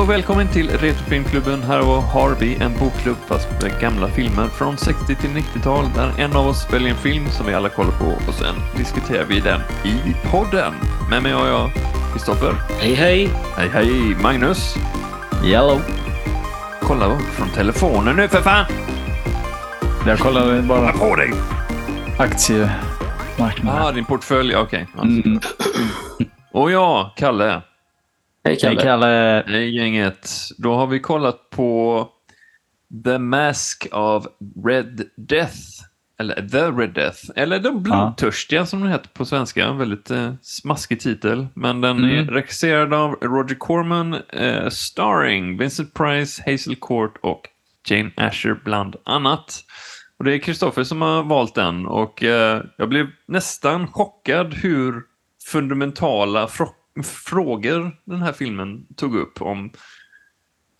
och välkommen till Retrofilmklubben. Här har vi en bokklubb fast med gamla filmer från 60 till 90-tal där en av oss väljer en film som vi alla kollar på och sen diskuterar vi den i podden. Med mig har jag Kristoffer. Hej hej! Hej hej! Magnus. Yellow. Kolla från telefonen nu för fan! Jag kollade bara på dig! aktiemarknaden. Ah, din portfölj. Okej. Ja. Mm. Och jag, Kalle. Hej Hej Kalle. Kalle. Hej gänget. Då har vi kollat på The Mask of Red Death. Eller The Red Death. Eller De blodtörstiga som den heter på svenska. En väldigt eh, smaskig titel. Men den är Mm. regisserad av Roger Corman. Eh, starring Vincent Price, Hazel Court och Jane Asher bland annat. Och det är Kristoffer som har valt den och eh, jag blev nästan chockad hur fundamentala frågor den här filmen tog upp om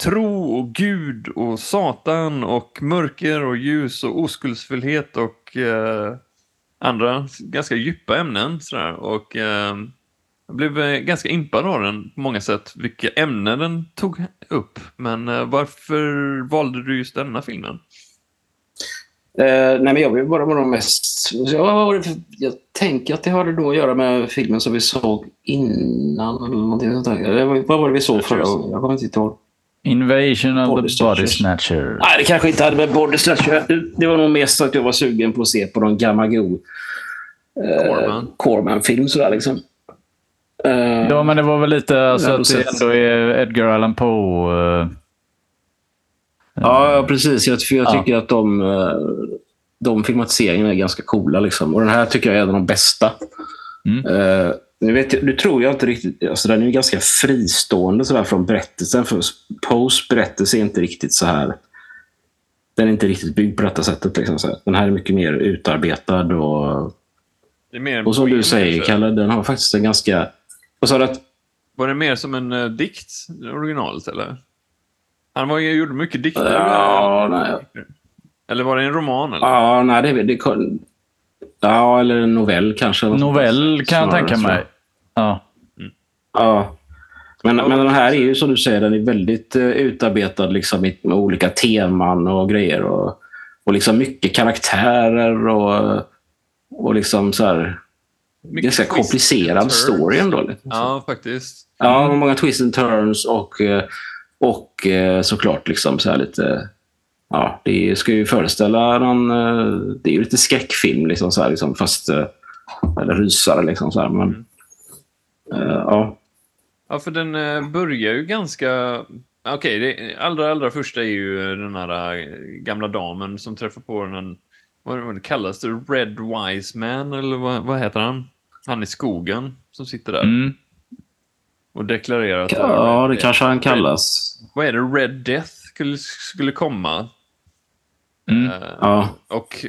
tro och Gud och Satan och mörker och ljus och oskuldsfullhet och eh, andra ganska djupa ämnen. Sådär. Och, eh, jag blev eh, ganska impad av den på många sätt, vilka ämnen den tog upp. Men eh, varför valde du just denna filmen? Eh, nej, men jag vill bara vara mest... Jag, var jag tänker att det hade då att göra med filmen som vi såg innan. Eller någonting sånt där. Vad- var det vi såg förra gången? Jag kommer inte ihåg. Invasion of Body the Snatchers. Body Snatcher. Nej, det kanske inte hade med Body Snatcher. Det- var nog mest att jag var sugen på att se på någon gammal god eh, Corman. Corman-film. Sådär, liksom. Eh, Ja, men det var väl lite alltså, att det ändå är Edgar Allan Poe. eh, Ja, ja, precis. Jag, för jag Ja. tycker att de, eh, de filmatiseringarna är ganska coola. Liksom. Och den här tycker jag är en av de bästa. Mm. Eh, nu, vet nu tror jag inte riktigt... Alltså den är ju ganska fristående sådär från berättelsen. För Poes berättelse är inte riktigt så här... Den är inte riktigt byggd på detta sättet. Liksom, så. Den här är mycket mer utarbetad. Och, och som du säger, kanske. Kalle, den har faktiskt en ganska... Vad sa du? att- Var det mer som en uh, dikt, originalet, eller? Han var, gjorde mycket dikter. Ja, nej. Eller var det en roman? Eller? Ja, nej, det, det, ja, eller en novell kanske. Novell kan jag tänka mig. Ja. Ja. Men, men den här är ju som du säger, den är väldigt uh, utarbetad liksom, med olika teman och grejer. Och, och liksom mycket karaktärer och, och liksom så här, Mycket ganska komplicerad story ändå. Liksom. Ja, faktiskt. Ja, många twists and turns och, eh, och eh, såklart liksom så här lite... Ja, det ska ju föreställa någon... eh, Det är ju lite skräckfilm liksom, så här, liksom fast... eh, Eller rysare liksom så här. Men, Mm. eh, ja. Ja, för den börjar ju ganska... Okej, det allra, allra första är ju den här gamla damen som träffar på den... Vad, kallas det? Red Wise Man, eller vad, vad heter han? Han i skogen som sitter där Mm. och deklarerar att... ja, det kanske han kallas. Vad är det? Red Death skulle, skulle komma. Mm. Eh, Ja. Och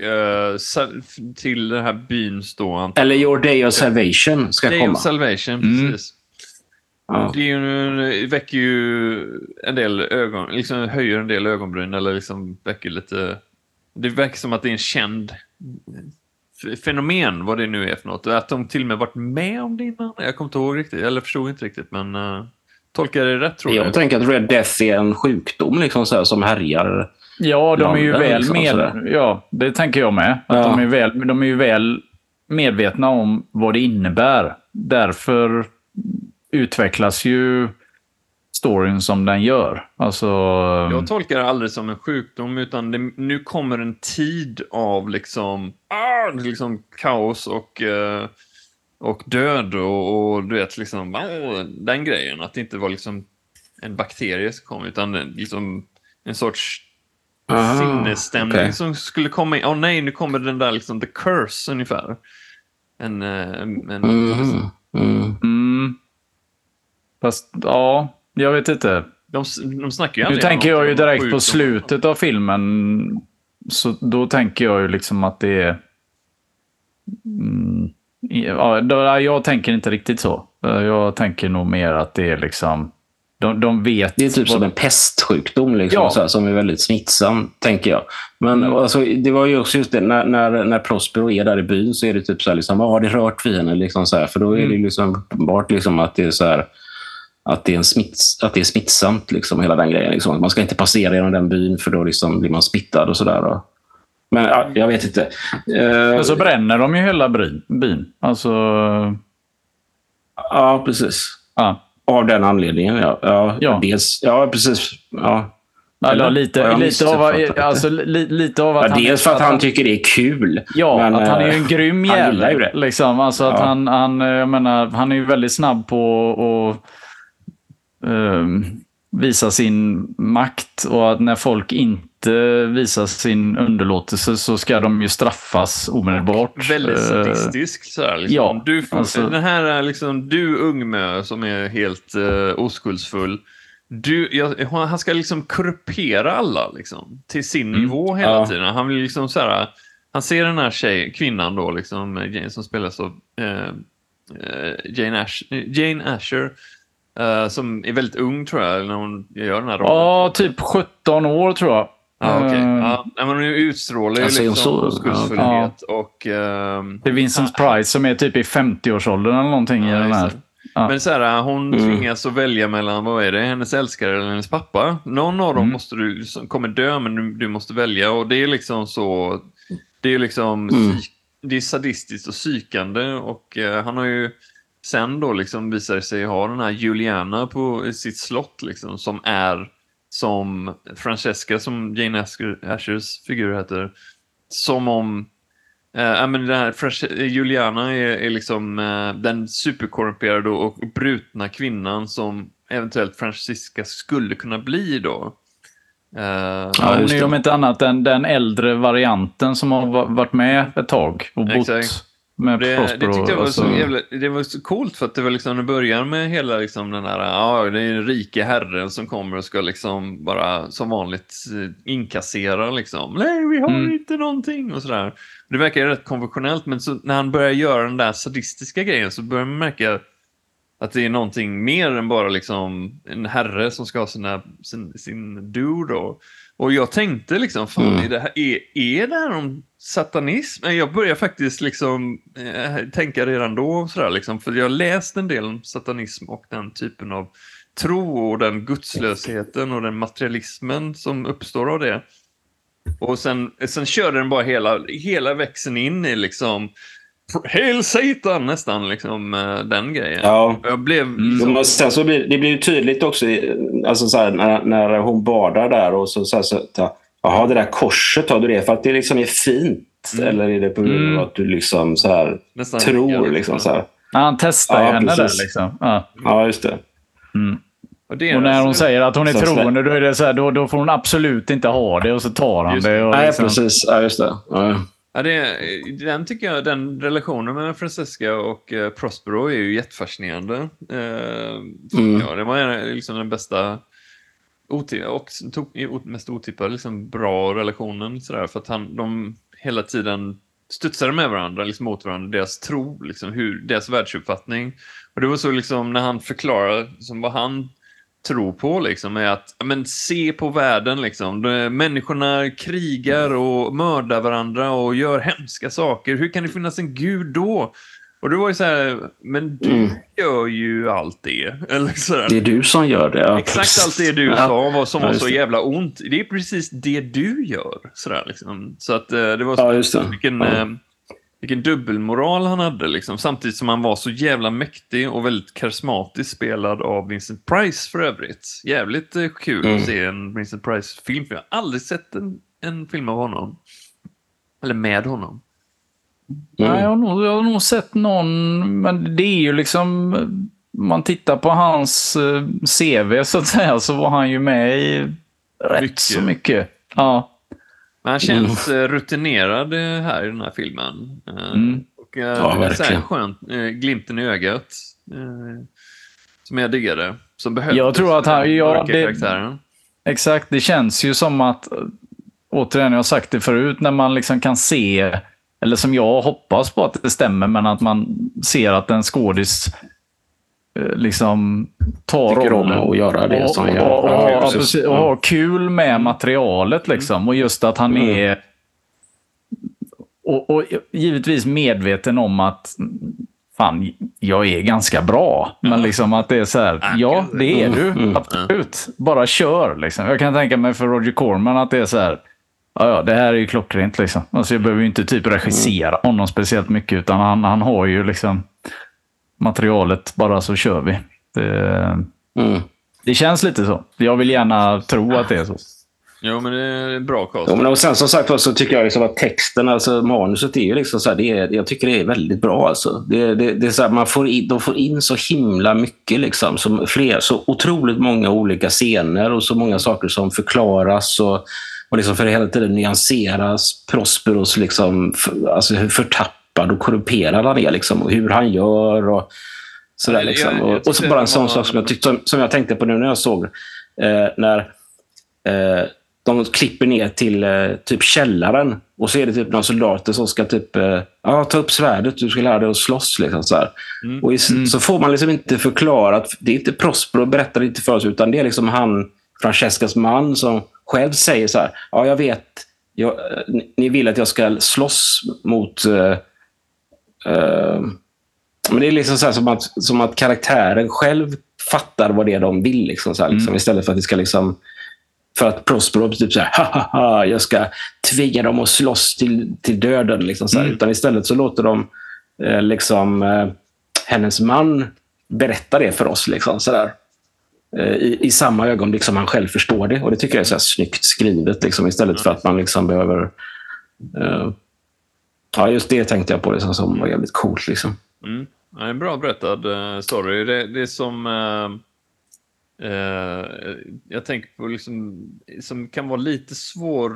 sa- till den här byns då... Eller Your Day of Salvation ska Day komma. of Salvation, Mm. precis. Ja. Det är ju, väcker ju en del ögon, liksom höjer en del ögonbryn eller liksom väcker lite... Det verkar som att det är en känd fenomen, vad det nu är för något. Att de till och med varit med om det innan. Jag kommer inte ihåg riktigt, eller förstod inte riktigt, men uh, tolkar det rätt tror jag. Jag tänker att Red Death är en sjukdom liksom, så här, som härjar. Ja, de är ju väl liksom, med... Ja, det tänker jag med. Att Ja. de, är väl, de är ju väl medvetna om vad det innebär. Därför utvecklas ju storyn som den gör. Alltså... Jag tolkar det aldrig som en sjukdom, utan det, nu kommer en tid av liksom, ah, liksom kaos och, eh, och död och, och du vet, liksom, den grejen. Att det inte var liksom en bakterie som kom, utan liksom en sorts Ah, sinnesstämning okej. som skulle komma in. Åh nej, nu kommer den där liksom, the curse ungefär. En, eh, en, en. Mm. Mm. Fast, ja, jag vet inte. de, de snackar ju Nu tänker jag ju direkt på slutet av filmen. Så då tänker jag ju liksom att det är... Mm, ja, jag tänker inte riktigt så. Jag tänker nog mer att det är liksom... De, de vet... Det är typ vad- som en pestsjukdom liksom, Ja. så här, som är väldigt smittsam, tänker jag. Men Mm. alltså, det var ju också just det, när, när, när Prospero är där i byn så är det typ så här, liksom, har det rört vid henne? Liksom, så här, för då är det Mm. liksom uppenbart liksom, att det är så här, att det är, en smitts, att det är smittsamt, liksom, hela den grejen. Liksom. Man ska inte passera genom den byn för då liksom blir man smittad och sådär. Men ja, jag vet inte. Uh, Men så bränner de ju hela byn. Alltså... Ja, precis. Ja. Av den anledningen, ja. Ja, Ja. Dels, ja precis. Ja. Eller, lite, lite, av, alltså, li, lite av att Ja, dels för att han tycker det är kul. Ja, men, att han är ju en eh, grym han jävel. Liksom. Alltså att Ja. han, han, eh, jag menar, han är ju väldigt snabb på att ehm, visa sin makt. Och att när folk inte visar sin underlåtelse så ska de ju straffas omedelbart. Väldigt Eh, sadistisk. Så här, liksom. ja, du, alltså- Den här är liksom, du ungmö som är helt uh, oskuldsfull. Du, jag, han ska liksom korrumpera alla liksom, till sin Mm. nivå hela Ja. tiden. Han vill liksom så här, han ser den här tjej, kvinnan då, liksom, som spelas av eh, eh, Jane, Ash, Jane Asher, eh, som är väldigt ung tror jag, när hon gör den här rollen. Ja, typ 17 år tror jag. Ja, okej. Eh, Ja, nej, men hon utstrålar ju Alltså, liksom oskuldsfullhet och... ehm, Det är Vincent Price som är typ i 50-årsåldern eller någonting i Ja, den här. Ja. Men så här, hon Mm. tvingas att välja mellan, vad är det, hennes älskare eller hennes pappa. Någon av dem Mm. måste du, som kommer dö, men du, du måste välja. Och det är liksom så, det är liksom, Mm. psyk, det är sadistiskt och psykande. Och eh, han har ju sen då liksom visar sig ha den här Juliana på sitt slott liksom, som är som Francesca, som Jane Asker, Ashers figur heter, som om Eh, ja, men den här Frances- Juliana är, är liksom eh, den superkorrumperade och brutna kvinnan som eventuellt Francisca skulle kunna bli då. Eh, Ja, hon är om inte annat den, den äldre varianten som har va- varit med ett tag och bott Exakt. Med det, det tyckte jag var och så, jävla, det var så coolt för att det var liksom, det börjar med hela liksom den här, ja det är den rike herren som kommer och ska liksom bara som vanligt eh, inkassera liksom. Nej, vi har Mm. inte någonting och sådär. Det verkar ju rätt konventionellt men så, när han börjar göra den där sadistiska grejen så börjar man märka att det är någonting mer än bara liksom en herre som ska ha sina, sin, sin do då. Och jag tänkte liksom, fan Mm. är, det här, är, är det här om satanism? Men Jag börjar faktiskt liksom eh, tänka redan då, sådär, liksom, för jag har läst en del om satanism och den typen av tro och den gudslösheten och den materialismen som uppstår av det. Och sen, sen körde den bara hela, hela växeln in i liksom Hail Satan nästan, liksom eh, den grejen. Ja. Jag blev Mm. Jo, men sen så blir det blir ju tydligt också alltså så här, när, när hon badar där och så, så, här, så ta, Jaha, det där korset, har du det för att det liksom är fint? Mm. Eller är det på grund Mm. av att du liksom så här nästan tror? Liksom, så här. Ja, han testar Ja, henne precis. där liksom. Ja. Ja, just det. Och, det Och när hon säger att hon är Så troende, då, är det så här, då, då får hon absolut inte ha det och så tar han Just det. Och Nej, liksom, precis. Ja, just det. Ja. Ja, det, den tycker jag, den relationen mellan Francesca och eh, Prospero är ju jättefascinerande. Eh, Mm. ja, det var liksom den bästa oti- och tog, mest otippade liksom, bra relationen. Sådär, för att han, de hela tiden studsade med varandra, liksom, mot varandra, deras tro, liksom, hur, deras världsuppfattning. Och det var så liksom, när han förklarar liksom, vad han tror på liksom, är att men, se på världen. Liksom. Människorna krigar och mördar varandra och gör hemska saker. Hur kan det finnas en gud då? Och det var ju så här, men du Mm. gör ju allt det. Eller så här. Det är du som gör det. Ja, Exakt precis. allt det du Ja. sa som var så jävla ont. Det är precis det du gör. Sådär, liksom. Så att eh, det var så, Ja, just det. vilken, Ja. eh, vilken dubbelmoral han hade. Liksom. Samtidigt som han var så jävla mäktig och väldigt karismatisk spelad av Vincent Price för övrigt. Jävligt eh, kul Mm. att se en Vincent Price-film. för Jag har aldrig sett en, en film av honom. Eller med honom. Mm. Nej, jag, har nog, jag har nog sett någon, men det är ju liksom... Om man tittar på hans eh, CV så att säga, så var han ju med i rätt Mycket. så mycket. Ja. Men han känns eh, rutinerad eh, här i den här filmen. Mm. Och, Ja, det är så här skönt, glimten i ögat. Som jag diggade. Som behövdes Jag tror att han- ja, det-. Exakt, det känns ju som att, återigen, jag har sagt det förut, när man liksom kan se, eller som jag hoppas på att det stämmer, men att man ser att en skådis eh, liksom tar Tycker om att göra det och, som och, han gör. och, Ja, ja, precis. precis, och ha kul med materialet liksom. Och just att han Mm. är och, och givetvis medveten om att fan, jag är ganska bra. Men liksom att det är så här, Ah, ja det är du. Mm. Absolut. Bara kör liksom. Jag kan tänka mig för Roger Corman att det är så här, ja, ja det här är ju klockrent liksom. Alltså jag behöver ju inte typ regissera honom speciellt mycket utan han, han har ju liksom materialet, bara så kör vi. Det, Mm. det känns lite så. Jag vill gärna tro att det är så. Jo, men det är en bra cast. Ja, men och sen som sagt så tycker jag liksom att texten, alltså manuset är ju liksom så här, det är, jag tycker det är väldigt bra alltså. Det, det, det är så här, man får in, de får in så himla mycket liksom. Som fler, så otroligt många olika scener och så många saker som förklaras och, och liksom för hela tiden nyanseras. Prosperos liksom, för, alltså hur förtappad och korrumperad han är liksom och hur han gör och sådär liksom. jag- jag och, och så bara en sån var- sak som jag, tyckte, som, som jag tänkte på nu när jag såg eh, när eh, de klipper ner till eh, typ källaren och så är det typ några soldater som ska typ eh, ja, ta upp svärdet, du ska lära dig att slåss. Liksom, så. Mm. Och i, Så får man liksom inte förklarat, det är inte Prospero berättar inte för oss, utan det är liksom han, Francescas man, som själv säger så här, ja jag vet, jag, ni- vill att jag ska slåss mot eh, eh, men det är liksom så här som, att, som att karaktären själv fattar vad det är de vill. Liksom, så här, liksom, Istället för att det ska liksom... För att Prospero typ så här, ha, ha, ha, jag ska tvinga dem att slåss till, till döden. Liksom, så här. Utan istället så låter de eh, liksom, eh, hennes man berätta det för oss. Liksom, så där. Eh, I, I samma ögonblick som han själv förstår det. Och Det tycker jag är så här snyggt skrivet. Liksom, istället för att man liksom behöver... Uh, ja, just det tänkte jag på liksom, som var jävligt coolt. Liksom. Mm. Ja, en bra berättad eh, story. Det, det är som... Uh, uh, jag tänker på liksom, som kan vara lite svår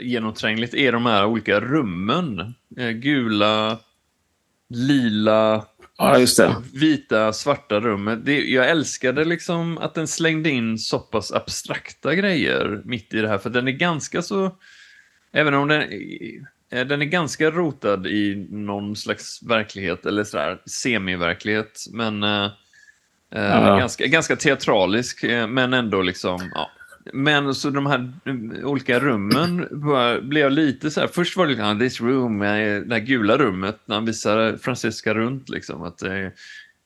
genomträngligt är de här olika rummen. Gula, lila, Ja, just det. vita, svarta rummet. Det, jag älskade liksom att den slängde in så pass abstrakta grejer mitt i det här, för den är ganska så... Även om den, eh, den är ganska rotad i någon slags verklighet, eller sådär semi-verklighet, men eh, eh, Ja. ganska, ganska teatralisk, eh, men ändå liksom... Ja. Men så de här eh, olika rummen bara blev jag lite så här. Först var det liksom, this room, eh, det här gula rummet, när han visar Francesca runt. Liksom, att, eh,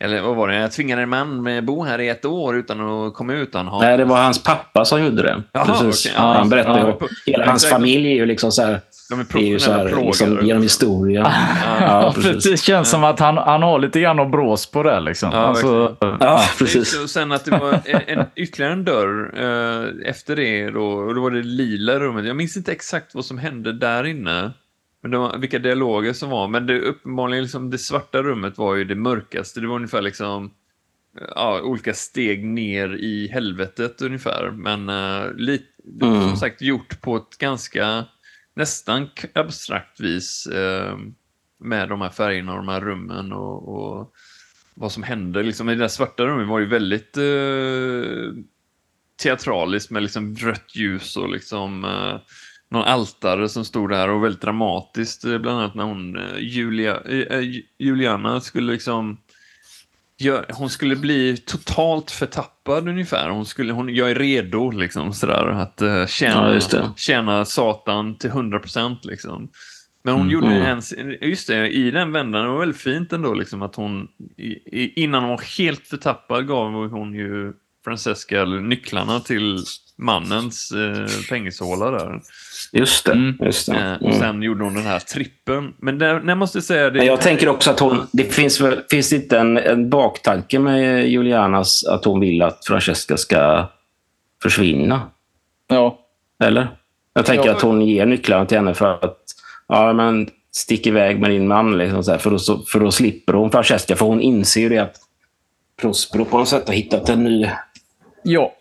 eller vad var det, jag tvingade en man med bo här i ett år utan att komma ut. Han. Nej, det var hans pappa som gjorde det. Jaha, okej. Ja, han berättade ja. Hela hans familj är ju liksom så här, De är är ju så professionella här liksom, plågare. genom historien. Ja, det känns som att han, han har lite grann att brås på det. Liksom. Ja, alltså, Ja, precis. Och sen att det var en, en, ytterligare en dörr eh, efter det. Då, och då var det lila rummet. Jag minns inte exakt vad som hände där inne. Men det var, vilka dialoger som var. Men det uppenbarligen liksom, det svarta rummet var ju det mörkaste. Det var ungefär liksom ja, olika steg ner i helvetet ungefär. Men uh, lite, Mm. som sagt gjort på ett ganska nästan abstrakt vis. eh, med de här färgerna och de här rummen och, och vad som hände. Liksom, I det där svarta rummet var ju väldigt eh, teatraliskt med liksom rött ljus och liksom eh, någon altare som stod där och väldigt dramatiskt. Eh, bland annat när hon, eh, Julia, eh, eh Juliana skulle liksom gör, hon skulle bli totalt förtappad ungefär. Hon skulle, hon, jag är redo liksom sådär att uh, tjäna, Ja, tjäna Satan till 100 procent liksom. Men hon gjorde Mm. en, just det, i den vändan, det var väldigt fint ändå liksom att hon, i, innan hon var helt förtappad gav hon ju Francesca nycklarna till mannens eh, fängelsehåla där. Just det. Mm. Just det. Eh, och Mm. sen gjorde hon den här trippen. Men där, när jag måste säga det... Jag tänker också att hon, det finns, finns det inte en, en baktanke med Julianas att hon vill att Francesca ska försvinna? ja. Eller? Jag tänker Ja. att hon ger nycklarna till henne för att ja, men stick iväg med din man. Liksom, så här, för, då, så- för då slipper hon Francesca. För hon inser ju det att Prospero på något sätt har hittat en ny... ja.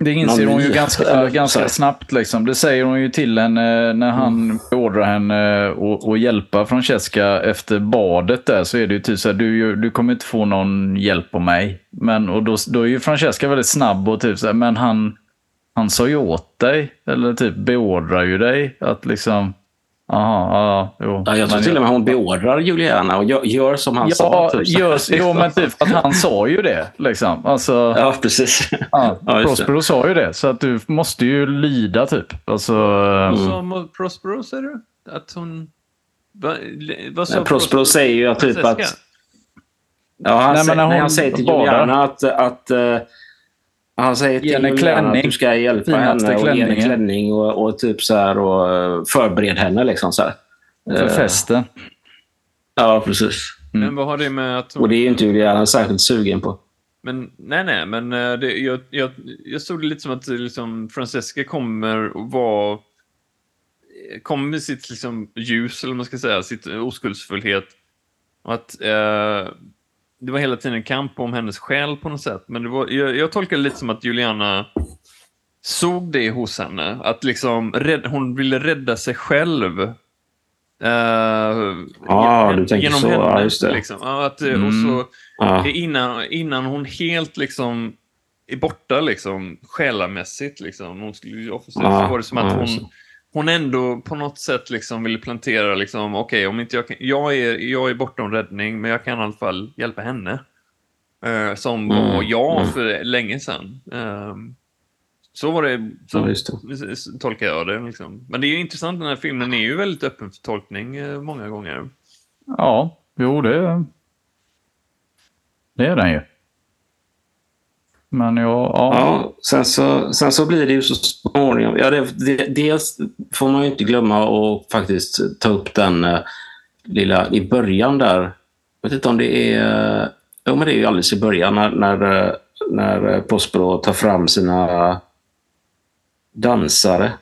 Det inser hon ju ganska, ganska snabbt. Liksom. Det säger hon ju till henne när han beordrar henne att att hjälpa Francesca efter badet där. Så är det ju typ så här, du, du kommer inte få någon hjälp av mig. Men, och då, då är ju Francesca väldigt snabb och typ så här, men han, han sa ju åt dig. Eller typ beordrar ju dig att liksom, Jaha, ja, jo. Ja, jag tror Men till och med hon beordrar Juliana och gör, gör som han Ja, sa. typ. just, jo, men typ att han sa ju det. Liksom. Alltså, Ja, precis. ja, Ja, just det. Prospero sa ju det, så att du måste ju lyda typ. Alltså, Vad Mm. sa mot Prospero, säger du? Att hon... Va, vad sa Men Prospero säger ju att typ att Ja, han, Nej, men säger, när nej, hon han säger till. Juliana att, att eh, han säger till henne Juliana att klänning. du ska hjälpa Finaste henne och ge henne klänningen. klänning och, och typ så här och eh, förbered henne liksom så här. För Eh, festen. Ja, precis. Mm. Men vad har det med att. Och det är ju inte Juliana särskilt sugen på. Men nej, nej, men eh, det, jag, jag, jag såg det lite som att liksom, Francesca kommer och var kommer med sitt liksom, ljus, eller man ska säga, sitt oskuldsfullhet. Och att eh, det var hela tiden en kamp om hennes själ på något sätt. Men det var, jag, jag tolkar det lite som att Juliana såg det hos henne. Att liksom, rädd, hon ville rädda sig själv. Eh, Ah, du tänker så. Ja, just det. Liksom. Att, eh, Mm. och så, Ja. innan, innan hon helt liksom är borta liksom, själamässigt. Liksom. Hon skulle Ja, så var det som att ja, hon. Hon ändå på något sätt liksom ville plantera, liksom, okej, om inte jag kan, jag är, jag är bortom räddning, men jag kan i alla fall hjälpa henne. Eh, som Mm, var jag mm. för länge sedan. Ehm, så var det, så Ja, tolkar jag det. Liksom. Men det är ju intressant, den här filmen är ju väldigt öppen för tolkning eh, många gånger. Ja, jo det, det är den ju. Men jag, ja. Ja, sen så, sen så blir det ju så småningom. Ja, det, det, dels får man ju inte glömma att faktiskt ta upp den eh, lilla i början där. Jag vet inte om det är... Jo, men det är ju alldeles i början när, när, eh, när eh, Prospero tar fram sina dansare.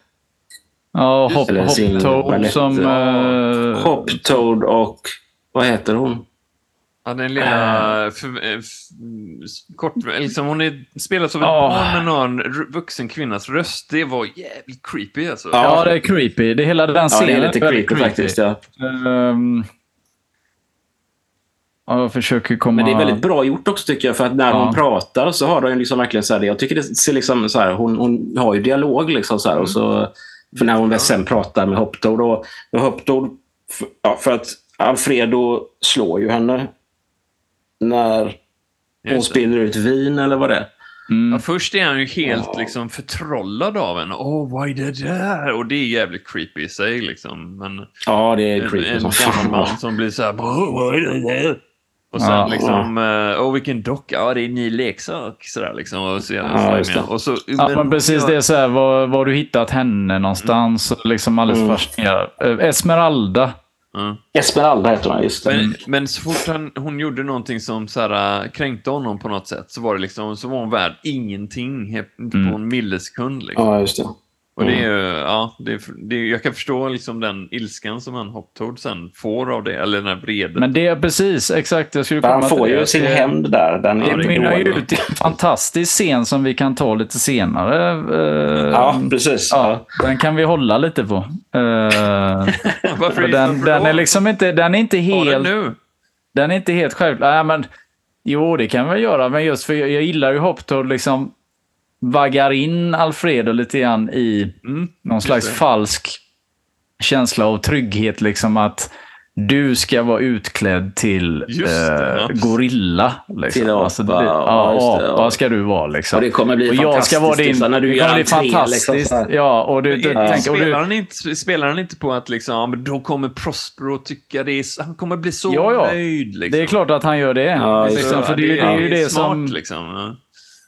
ja hop, Eller balett. som... Ja. Hop, Toad och... Vad heter hon? Ja, den lilla... F- kort, liksom hon är, spelas av ett Ja. barn med någon r- vuxen kvinnas röst. Det var jävligt creepy alltså. ja, det är creepy. Det är hela den Ja, scenen. det är lite väldigt creepy faktiskt. Ja. Ja, jag försöker komma... Men det är väldigt bra gjort också tycker jag. För att när Ja. hon pratar så har de liksom verkligen så här, jag tycker det ser liksom så här, hon, hon har ju dialog liksom så här. Och så, för när hon väl sen pratar med Hoptoad och, och Hoptoad, för, ja, för att Alfredo slår ju henne när hon Just det. spiller ut vin eller vad det är. Mm. Ja, först är han ju helt Ja. liksom förtrollad av henne. Åh, vad är det där? Och det är jävligt creepy i sig liksom. Men Ja, det är en, creepy en som gammal man som blir så här... "Åh, vad är det där? Och sen Ja. liksom, eh, åh vilken docka, ja det är en ny leksak. Sådär liksom. Och så, Ja, det. och så, Ja, men precis. Det är så här, var, var du hittat henne någonstans? Och Liksom alldeles Mm. fascinerad. Eh, Esmeralda. Ja. Esmeralda heter hon, just det. Men, men så fort han, hon gjorde någonting som så här, äh, kränkte honom på något sätt så var det liksom, så var hon värd ingenting he- på Mm. en millisekund. Liksom. Ja, just det. Och det är ju, ja, det det jag kan förstå liksom den ilskan som han Hoptoad sen får av det, eller den här vreden. Men det är precis, exakt. Jag skulle komma han får ju det. sin Det- hämnd där. Den Det är mynnar ju ut i en fantastisk scen som vi kan ta lite senare. Eh, Ja, precis. ja, den kan vi hålla lite på. Eh, Varför den, den är liksom inte, den är inte Ta den helt, nu. den är inte helt självklar. Nej, men, jo, det kan vi göra, men just för jag, jag gillar ju Hoptoad liksom vaggar in Alfredo lite grann i Mm. någon slags det. falsk känsla av trygghet. Liksom att du ska vara utklädd till det, eh, gorilla. Liksom. Till apa, Alltså, det, ja, ja, just det, apa ja. ska du vara. Liksom. Och det kommer bli och jag ska vara din... liksom, när du gör entré, liksom, fantastiskt. här. ja, och du, du, tänk, och spelar, du, han inte, spelar han inte på att liksom, då kommer Prospero tycka det är, han kommer bli så Ja, ja. nöjd. Liksom. det är klart att han gör det. Ja, liksom, för det, är ju- det är ju det smart, som... liksom.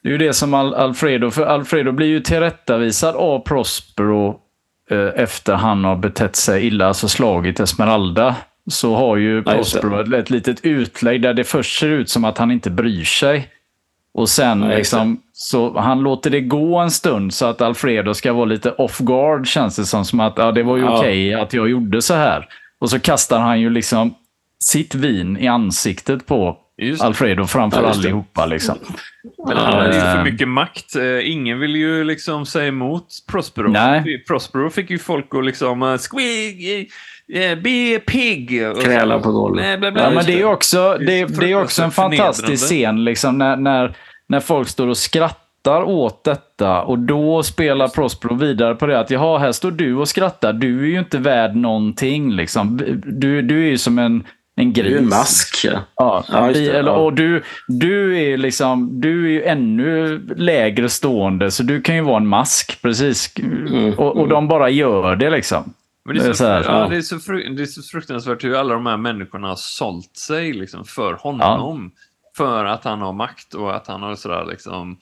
Ja. Det är ju det som Al Alfredo, för Alfredo blir ju tillrättavisad av Prospero eh, efter han har betett sig illa, alltså slagit Esmeralda. Så har ju Ja. Prospero ett, ett litet utlägg där det först ser ut som att han inte bryr sig. Och sen Ja, liksom, så han låter det gå en stund så att Alfredo ska vara lite off guard känns det som. som att ja, det var ju Ja. okej att jag gjorde så här. Och så kastar han ju liksom sitt vin i ansiktet på Just. Alfredo framför Ja, allihopa. Liksom. Men han hade ju för Eh. mycket makt. Eh, Ingen vill ju liksom säga emot Prospero. Nej. Prospero fick ju folk att liksom squig, uh, be a pig. Kräla på golvet. Nej, bla, bla, Ja, men det är också, Det det, är också en fantastisk scen liksom, när, när, när folk står och skrattar åt detta och då spelar Prospero vidare på det att jaha, här står du och skrattar. Du är ju inte värd någonting. Liksom. Du, du är ju som en, en gris. Det är en mask. Ja. Ja, Ja, det, eller, ja. och du, du, är liksom, du är ju ännu lägre stående, så du kan ju vara en mask. Precis. Mm, och, och de bara gör det liksom. Men det, är Det är så, så här, ja, är så det är så fruktansvärt hur alla de här människorna har sålt sig liksom, för honom. för att han har makt och att han har sådär liksom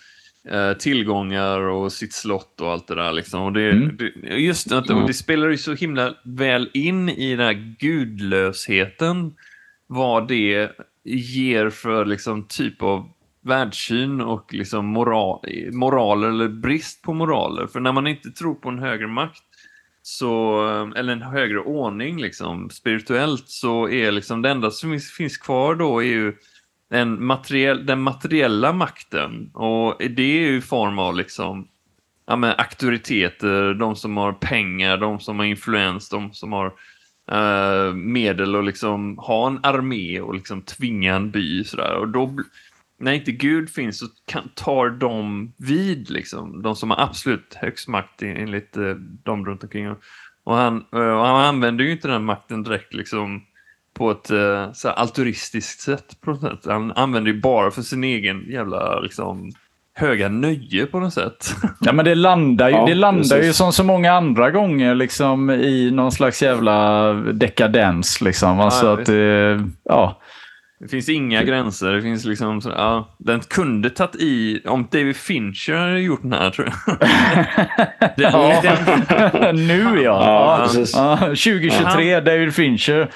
eh, tillgångar och sitt slott och allt det där. Liksom. Och det, Mm. det, just det, och det spelar ju så himla väl in i den här gudlösheten vad det ger för liksom, typ av världssyn och liksom moral, moraler eller brist på moraler. För när man inte tror på en högre makt så, eller en högre ordning liksom, spirituellt så är liksom det enda som finns kvar då är ju en materiell, den materiella makten och det är ju i form av liksom ja, men auktoriteter, de som har pengar, de som har influens, de som har eh, medel och liksom ha en armé och liksom tvinga en by sådär. Och då, när inte Gud finns så kan, tar de vid, liksom, de som har absolut högst makt enligt eh, de runt omkring. Och han, eh, och han använder ju inte den makten direkt liksom på ett eh, så här altruistiskt sätt. På något sätt. Han använder ju bara för sin egen jävla liksom, höga nöje på något sätt. Ja, men det landar ju, Ja, det landar ju som så många andra gånger liksom, i någon slags jävla dekadens. Liksom. Alltså Ja, att det, ja. Det finns inga gränser. Det finns liksom, så, ja, den kunde tagit i, om David Fincher hade gjort den här tror jag. Den, den, nu ja. Ja, ja. ja. 2023, David Fincher.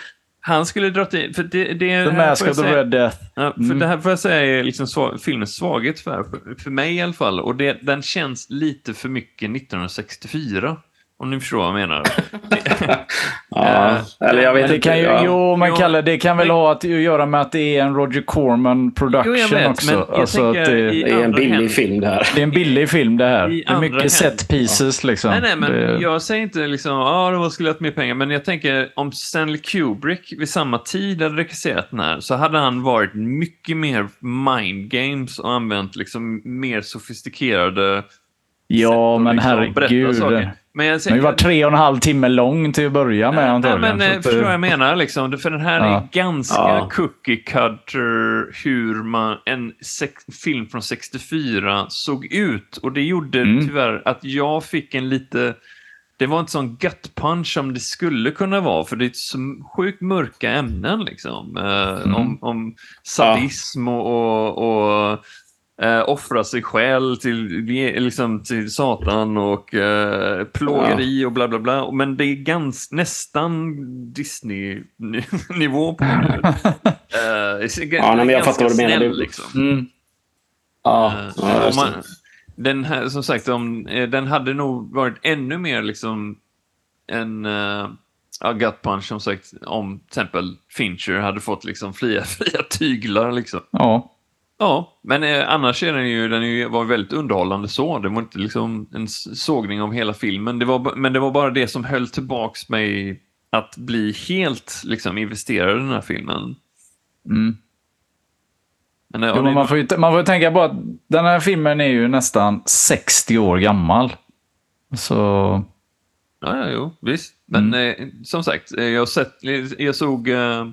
Han skulle dra till, för det, det The Mask of the Red Death. Ja, för Mm. det här får jag säga är liksom sva- filmens svaghet för, för, för mig i alla fall. Och det, den känns lite för mycket 1964. Om ni förstår vad jag menar. Ja, Eh, eller jag vet det inte. kan ju, ja. Jo, men Jo, Kalle, det kan väl men- ha att göra med att det är en Roger Corman production Jo, vet, också. alltså det, Det är en billig händer. film det här. det är en billig film det här. I Det är mycket händer. set pieces liksom. Nej, nej, men det, jag säger inte liksom, ja, det var skulle haft mer pengar, men jag tänker om Stanley Kubrick vid samma tid hade regisserat den här så hade han varit mycket mer mind games och använt liksom mer sofistikerade ja, sätt men liksom berätta herregud. Men jag har ju varit tre och en halv timme lång till att börja med Nej, antagligen. men så eh, förstår eh, vad jag menar liksom. För den här Ja. är ganska Ja. cookie cutter hur man, en sex, film från 64 såg ut. Och det gjorde Mm. tyvärr att jag fick en lite... Det var inte sån gut punch som det skulle kunna vara, för det är så sjukt mörka ämnen liksom. Eh, Mm. om, om sadism och, och, och eh, offra sig själv till, liksom, till Satan och eh, plågeri och bla bla bla. Men det är gans, nästan Disney-nivå på det. Eh, Ja, nej, men jag fattar vad du menar. Snäll, liksom. Mm. Ja, Eh, ja, man, den här, som sagt, om, eh, den hade nog varit ännu mer liksom en uh, gut punch som sagt om till exempel Fincher hade fått liksom fria, fria tyglar liksom. Ja. Ja, men eh, annars är den ju, den ju, var väldigt underhållande så. Det var inte liksom en sågning av hela filmen. Det var, men det var bara det som höll tillbaks mig att bli helt liksom investerad i den här filmen. Mm. Men, eh, ja, Jo, det- man, får ju, man får ju tänka på att den här filmen är ju nästan 60 år gammal. Så... Ja, ja, jo, visst. Men Mm. eh, som sagt, eh, jag, sett, jag såg eh,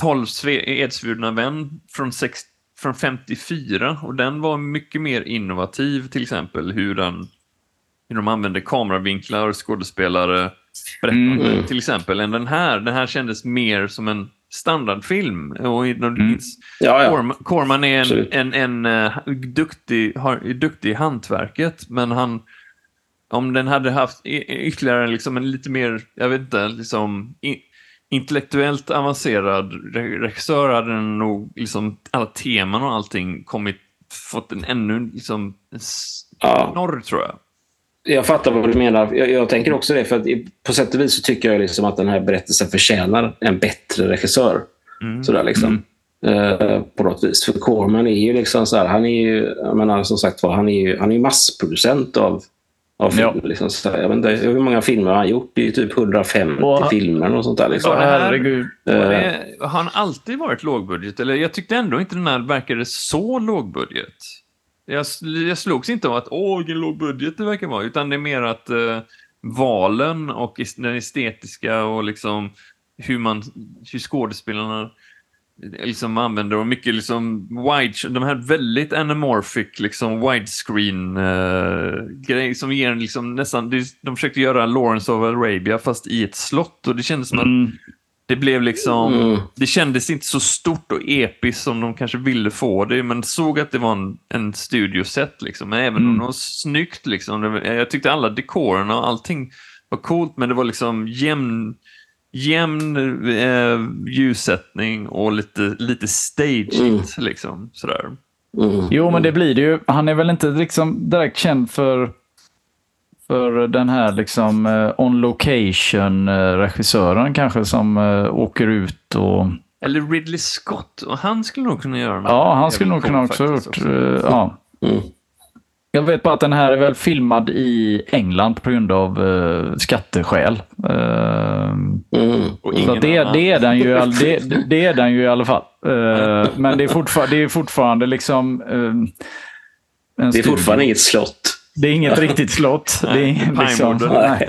12 Sve- Edsvurna vän från, sex, från 54 och den var mycket mer innovativ till exempel hur, den, hur de använde kameravinklar och skådespelare berättande Mm. till exempel än den här. Den här kändes mer som en standardfilm. Och Mm. Ja, ja. Corman, Corman är en, Absolut. en, en, eh, duktig, har, duktig i hantverket, men han, om den hade haft ytterligare liksom en lite mer, jag vet inte, liksom intellektuellt avancerad re- regissör hade den nog, liksom alla teman och allting kommit, fått en ännu, liksom, Ja. norr tror jag. Jag fattar vad du menar. Jag, jag tänker också det. för att På sätt och vis så tycker jag liksom att den här berättelsen förtjänar en bättre regissör. Mm. Sådär liksom. Eh, på något vis. För Corman är ju liksom så här, han är ju, jag menar, som sagt var, han är ju, han är ju massproducent av, av film. Ja. Liksom, så jag vet inte hur många filmer har han gjort? Det är typ 150 Och- filmer och sånt där. Liksom. Herregud. Och Eh, det, har han alltid varit lågbudget? Eller jag tyckte ändå inte den här verkade så lågbudget. Jag, jag slogs inte av att åh, vilken låg budget det verkar vara, utan det är mer att eh, valen och den estetiska och liksom hur, man, hur skådespelarna liksom använder och mycket liksom wide, de här väldigt anamorphic liksom widescreen uh, grej som ger en liksom nästan, de försökte göra Lawrence of Arabia fast i ett slott och det kändes som att Mm. det Det blev liksom, Mm. det kändes inte så stort och episkt som de kanske ville få det, men såg att det var en, en studioset liksom. Även om Mm. det var snyggt liksom. Jag tyckte alla dekorerna och allting var coolt, men det var liksom jämn, jämn eh, ljussättning och lite, lite stageigt liksom. Sådär. Mm. Jo, men det blir det ju. Han är väl inte liksom direkt känd för, för den här liksom eh, on location eh, regissören kanske som eh, åker ut och... Eller Ridley Scott, och han skulle nog kunna göra något Ja, han skulle nog kunna också ha gjort... eh, ja. Mm. Jag vet bara att den här är väl filmad i England på grund av uh, skatteskäl. Eh, Mm. Så det, annan. det, är den ju, det, det är den ju i alla fall. Eh, men det är, fortfar- det är fortfarande liksom... en Det är fortfarande inget slott. Det är inget riktigt slott. Det är, ingen, liksom, nej.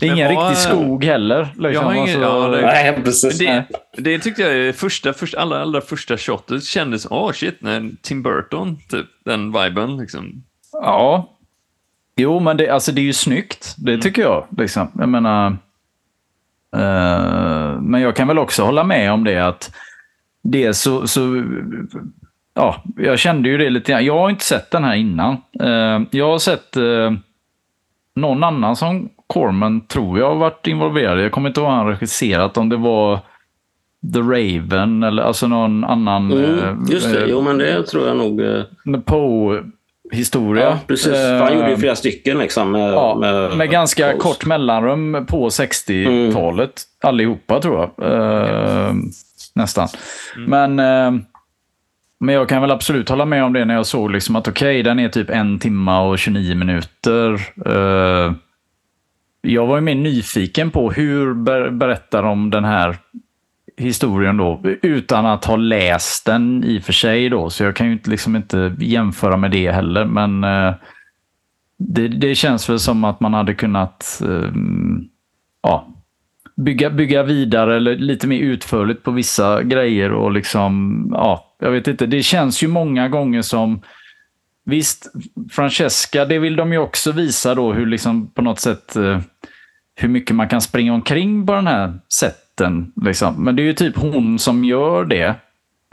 Det är ingen vad- riktig skog heller. Liksom. Jag har ingen- Alltså, ja, det- Nej, precis. Det, det tyckte jag är första, första, allra, allra första shotet kändes, åh oh shit, när Tim Burton, typ, den viben liksom. Ja. Jo, men det, alltså, det är ju snyggt. Det tycker jag. Liksom. Jag menar... eh, men jag kan väl också hålla med om det att det så, så ja, jag kände ju det lite grann. Jag har inte sett den här innan. Eh, jag har sett eh, någon annan som Corman tror jag har varit involverad. Jag kommer inte ihåg vad han regisserat. Om det var The Raven eller alltså någon annan Mm, eh, just det, jo men det tror jag nog. eh, Poe-historia. Ja, precis. För han gjorde ju Eh, flera stycken liksom. Med, Ja, med, med ganska Post. kort mellanrum på 60-talet. Allihopa tror jag. Eh, nästan. Men, eh, men jag kan väl absolut hålla med om det när jag såg liksom att okej, den är typ en timme och 29 minuter. Eh, jag var ju mer nyfiken på hur ber berättar de den här historien då utan att ha läst den i och för sig då. Så jag kan ju inte, liksom inte jämföra med det heller. Men eh, det, det känns väl som att man hade kunnat eh, ja, bygga, bygga vidare eller lite mer utförligt på vissa grejer och liksom, ja, jag vet inte. Det känns ju många gånger som Visst, Francesca, det vill de ju också visa då hur liksom på något sätt eh, hur mycket man kan springa omkring på den här sätten. Liksom. Men det är ju typ hon som gör det.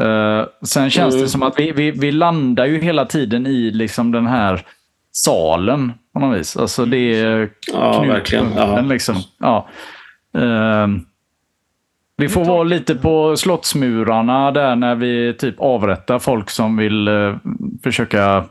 Eh, sen känns det som att vi, vi, vi landar ju hela tiden i liksom den här salen på något vis. Alltså det är Ja, verkligen. Ja. Liksom. Ja. Ehm, vi får vara lite på slottsmurarna där när vi typ avrättar folk som vill eh, försöka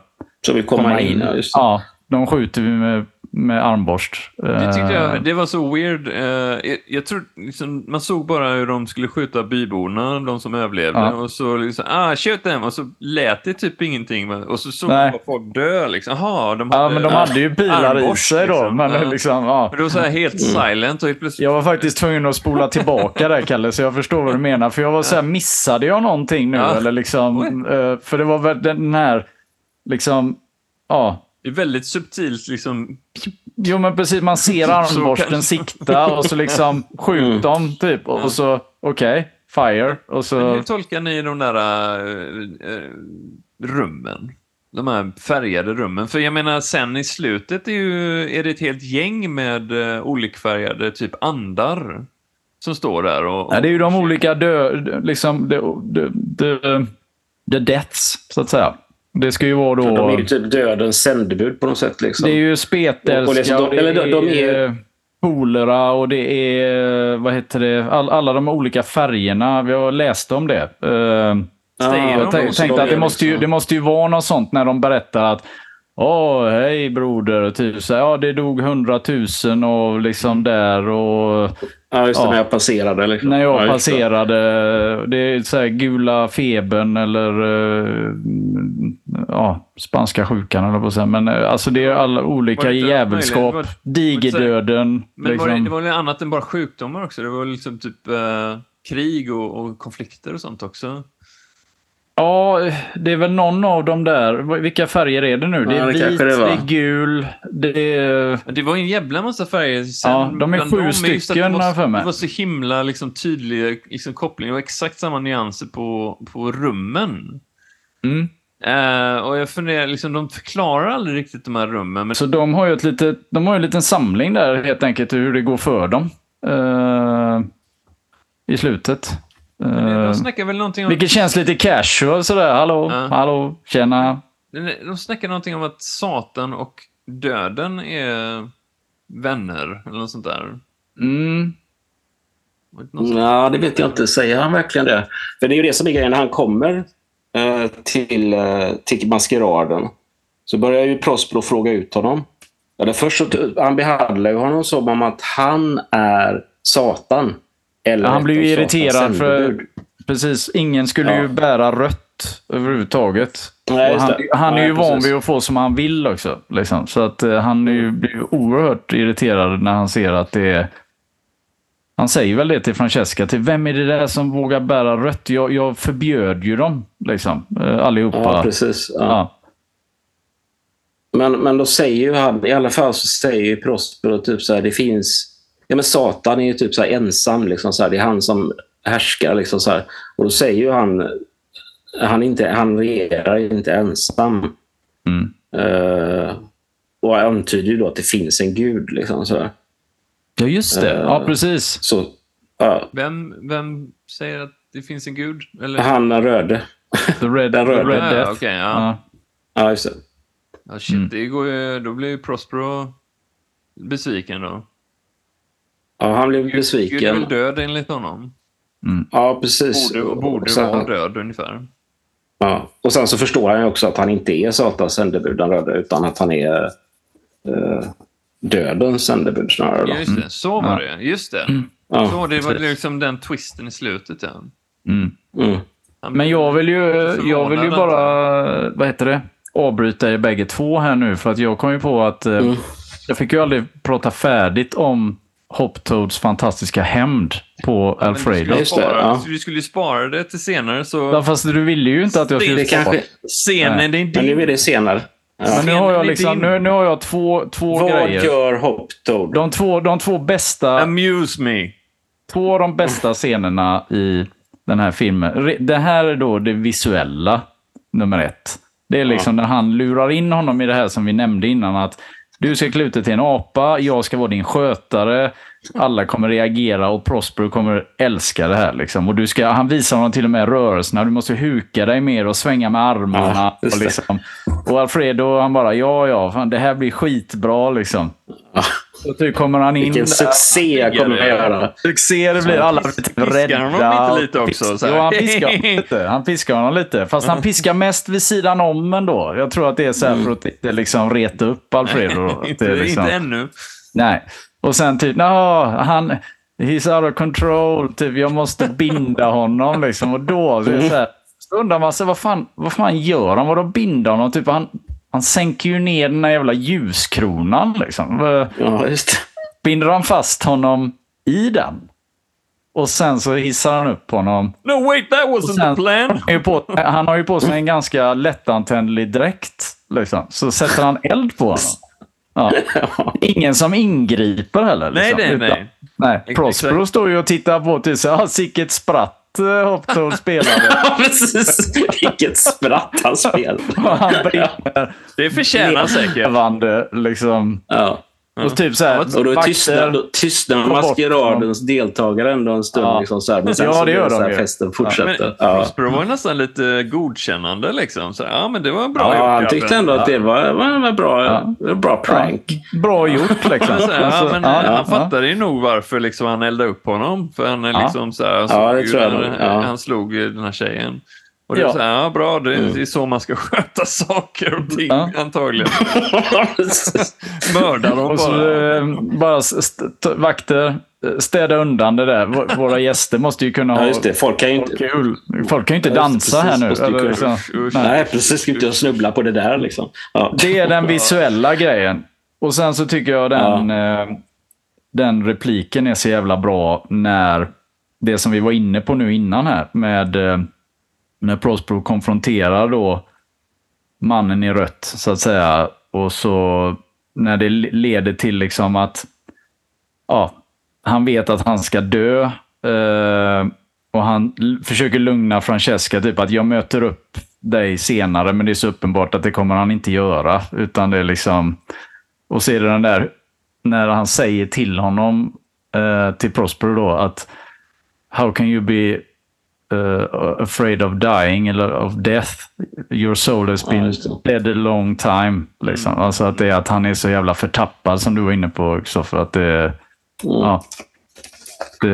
Så vi kommer in. Ja, just det. Ja, de skjuter vi med, med armborst. Det tyckte Eh, jag, det var så weird. Eh, jag, jag tror, liksom, man såg bara hur de skulle skjuta byborna, de som överlevde. Ja. Och så liksom, ah, shoot them! Och så lät det typ ingenting. Och så såg man bara folk dö liksom. Jaha, de Ja, hade men de hade ju pilar i sig då. liksom. Men Ja. liksom, ja. Men det var så här helt silent och helt plötsligt... Jag var faktiskt tvungen att spola tillbaka där, Kalle, så jag förstår vad du menar. För jag var så här, missade jag någonting nu? Ja. Eller liksom, eh, för det var väl den här, liksom, ja. Det är väldigt subtilt liksom. Jo, men precis. Man ser Så armborsten sikta och så liksom skjut dem, typ. Och så, okej, fire. Och Men så... hur tolkar ni de där äh, äh, rummen? De här färgade rummen. För jag menar, sen i slutet är, ju, är det ett helt gäng med äh, olikfärgade typ andar som står där. Och, och Ja, det är ju de olika dö... Liksom, the, the, the, the deaths, så att säga. Det ska ju vara då... De är ju typ dödens sändebud på något sätt. Liksom. Det är ju Och spetälska liksom, och de- det eller de- de är är- polera och det är, vad heter det, all, alla de olika färgerna. Vi har läst om det. Uh, Ja, jag de tänkte att det är måste, ju, liksom- det måste ju vara något sånt när de berättar att Åh, hej broder. Typ så ja, det dog hundratusen och liksom där och Ja, just det. Ja. När jag passerade. Liksom. när jag ja, just det. passerade, det är så här gula febern eller eh, ja, spanska sjukan eller på. Men eh, alltså det är alla olika det djävulskap. Var- Digerdöden. Men liksom. var det, det var väl annat än bara sjukdomar också? Det var liksom typ äh, krig och, och konflikter och sånt också? Ja, det är väl någon av dem där. Vilka färger är det nu? Det Ja, är det vit, det, det var. är gul, det är... Det var ju en jävla massa färger. Sen, Ja, de är sju stycken, jag för var, mig. det var så himla liksom, tydlig liksom, koppling. Det var exakt samma nyanser på, på rummen. Mm. Eh, och jag funderar, liksom, de förklarar aldrig riktigt de här rummen. Men Så de har ju ett litet, de har ju en liten samling där helt enkelt hur det går för dem. Eh, i slutet. De Eh, snackar väl någonting om... vilket känns lite casual sådär. Hallå, Ja. hallå, tjena. De snackar någonting om att Satan och döden är vänner, eller något sånt där. Mm. Ja, det vet jag inte. Säger han verkligen det? För det är ju det som är grejen. När han kommer eh, till, eh, till maskeraden så börjar ju Prospero fråga ut honom. Eller först så, han behandlar ju honom som om att han är Satan. Eller han blir ju irriterad för precis, ingen skulle Ja. ju bära rött överhuvudtaget. Nej, han, han är Nej, ju van precis. vid att få som han vill också. Liksom. Så att eh, han är ju, blir ju oerhört irriterad när han ser att det är... Han säger väl det till Francesca, till vem är det där som vågar bära rött? Jag, jag förbjöd ju dem, liksom, eh, allihopa. Ja, precis. Ja. Ja. Men, men då säger ju han, i alla fall så säger ju Prospero typ så här, det finns... Ja men Satan är ju typ så här ensam, liksom så här, det är han som härskar. Liksom så här. Och då säger ju han, han, inte, han regerar inte ensam. Mm. Eh, och antyder ju då att det finns en gud. Liksom, så, ja, just det. Eh. Ja, precis. så ja, Vem, vem säger att det finns en gud? Eller? han den röde. The Red, Den the röda. red Ja, Death. okej, ja. Ja. Ja, just det. Ja, shit, Mm. det går ju, då blir ju Prospero besviken då. Ja, han blev Gud är besviken. väl död enligt honom? Ja, precis. Borde, borde sen- vara död ungefär. Ja. Och sen så förstår han ju också att han inte är Satans sändebud, den röda, utan att han är eh, dödens sändebud snarare. Då. Ja, just det. Så var det. Just det. Ja. Så det var liksom den twisten i slutet. Ja. Mm. Mm. Men jag vill ju, jag vill ju bara, vad heter det, avbryta er bägge två här nu. För att jag kom ju på att eh, Mm. jag fick ju aldrig prata färdigt om Hoptoads fantastiska hämnd på Men Alfredo. Du skulle, spara, ja. du skulle spara det till senare så... Ja, fast du ville ju inte att jag skulle Det kanske, Scenen, det är men nu din. är det senare. Ja. Men nu har jag, liksom, din. nu, nu har jag två, två Vad grejer. gör Hoptoad? De två, de två bästa Amuse me. två av de bästa scenerna i den här filmen. Det här är då det visuella, nummer ett. Det är liksom när han lurar in honom i det här som vi nämnde innan. att du ska klä ut dig till en apa, jag ska vara din skötare. Alla kommer reagera och Prosper kommer älska det här. Liksom. Och du ska, han visar honom till och med rörelserna. Du måste huka dig mer och svänga med armarna. Ja, och, liksom. och Alfredo han bara, ja ja, fan, det här blir skitbra. Liksom. Ja. Så kommer han in Vilken där. succé kommer jag göra. Succé det blir. Alla blir typ Piskar rädda. honom inte lite också, så här? Jo, han piskar honom lite. Han piskar honom lite. Fast han piskar mest vid sidan om ändå. Jag tror att det är så här för att inte liksom reta upp Alfredo. då. Att inte, det är liksom, inte ännu. nej. Och sen typ, "Nå, han... He's out of control. Typ, jag måste binda honom. Liksom. Och då är så, här, så undrar man sig, vad fan, vad fan gör han? Vadå binda honom? Typ, han, han sänker ju ner den här jävla ljuskronan. Liksom. Ja, binder han fast honom i den. Och sen så hissar han upp honom. No wait, that wasn't sen- the plan. Han har ju på, han har ju på sig en ganska lättantändlig dräkt. Liksom. Så sätter han eld på honom. Ja. Ingen som ingriper heller. Nej, Liksom. nej, Utan- nej. nej. Exakt. Prospero står ju och tittar på till sig. Ah, sicket spratt eh, Hoptoad spelade. Ja, precis. Vilket spratt han spelade. Och han brinner Det förtjänar säkert. levande. Liksom. Ja. Och typ så här. Och då tystnar, tystnar maskeradens deltagare ändå en stund. Ja. Liksom, så här. Men sen Ja, så det gör så de här, ju. festen Men fortsätter. Ja. Prospero var nästan lite godkännande liksom. Så, ja, men det var bra Ja, han gjort, tyckte grabben. ändå att det var, var, var bra, Ja. bra prank. Bra gjort liksom. Så, ja, Alltså, men, ja, eh, ja, han fattade ju nog varför liksom, han eldade upp honom. För han är Ja. liksom så här, han, Ja, nog, ja. han slog den här tjejen. Och det Ja. är så här, ja bra, det, Mm. det är så man ska sköta saker och ting Ja. antagligen. Mörda dem Och så bara. eh, bara vakter, eh, städa undan det där. Våra gäster måste ju kunna ja, ha just det. Folk kan ju inte... kul. Folk kan ju inte Ja, dansa här precis. nu. Måste ju Eller liksom. Usch, usch. Nej. Nej, precis. Ska inte jag snubbla på det där liksom. Ja. Det är den visuella grejen. Och sen så tycker jag den, eh, den repliken är så jävla bra när det som vi var inne på nu innan här med eh, när Prospero konfronterar då mannen i rött så att säga. Och så när det leder till liksom att ja, han vet att han ska dö. Eh, och han försöker lugna Francesca, typ att jag möter upp dig senare, men det är så uppenbart att det kommer han inte göra. Utan det är liksom... Och så är det den där, när han säger till honom, eh, till Prospero då, att How can you be uh, afraid of dying eller of death? Your soul has Ja, been det. dead a long time. Liksom. Alltså att det är att han är så jävla förtappad som du var inne på, Kristoffer. Att det, ja. det,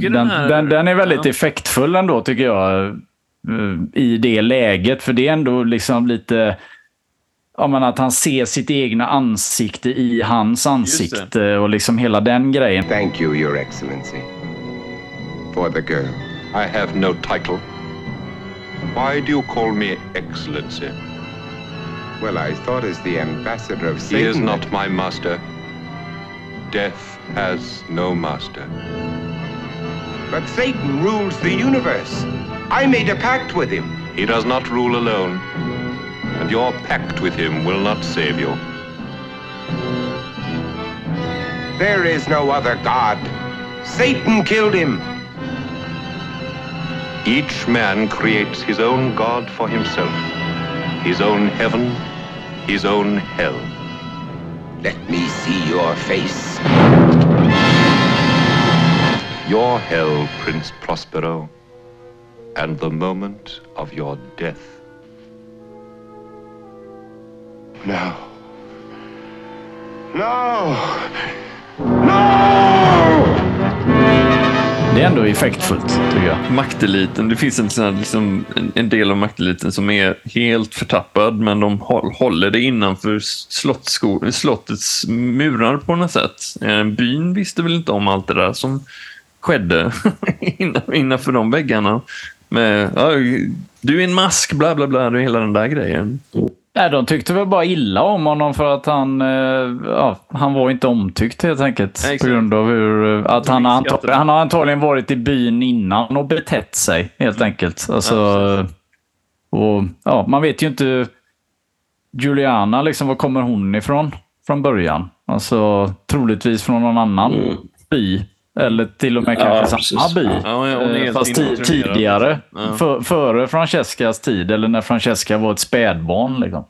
den, den här- den, den är väldigt ja. effektfull ändå tycker jag. eh, I det läget. För det är ändå liksom lite... Ja, men att han ser sitt egna ansikte i hans ansikte och liksom hela den grejen. Thank you, Your Excellency. For the girl. I have no title. Why do you call me Excellency? Well, I thought as the ambassador of Satan... He is not my master. Death has no master. But Satan rules the universe. I made a pact with him. He does not rule alone, and your pact with him will not save you. There is no other God. Satan killed him. Each man creates his own God for himself, his own heaven, his own hell. Let me see your face. Your hell, Prince Prospero, and the moment of your death. No. No. No! Det är ändå effektfullt tycker jag. Makteliten, det finns en, sån här, liksom, en, del av makteliten som är helt förtappad men de håller det innanför slottets murar på något sätt. Eh, byn visste väl inte om allt det där som skedde innanför de väggarna. Med, du är en mask, bla bla bla, och hela den där grejen. Nej, de tyckte väl bara illa om honom för att han, eh, ja, han var inte omtyckt helt enkelt. Ja, på grund av hur, eh, att han, uppskattade antag- han har antagligen varit i byn innan och betett sig helt enkelt. Alltså, Ja, och, ja, man vet ju inte Juliana, liksom, var kommer hon ifrån från början? Alltså troligtvis från någon annan Mm. by. Eller till och med Ja, kanske samma by. Ja, ja, Fast tidigare. Ja. För, före Francescas tid, eller när Francesca var ett spädbarn. Liksom.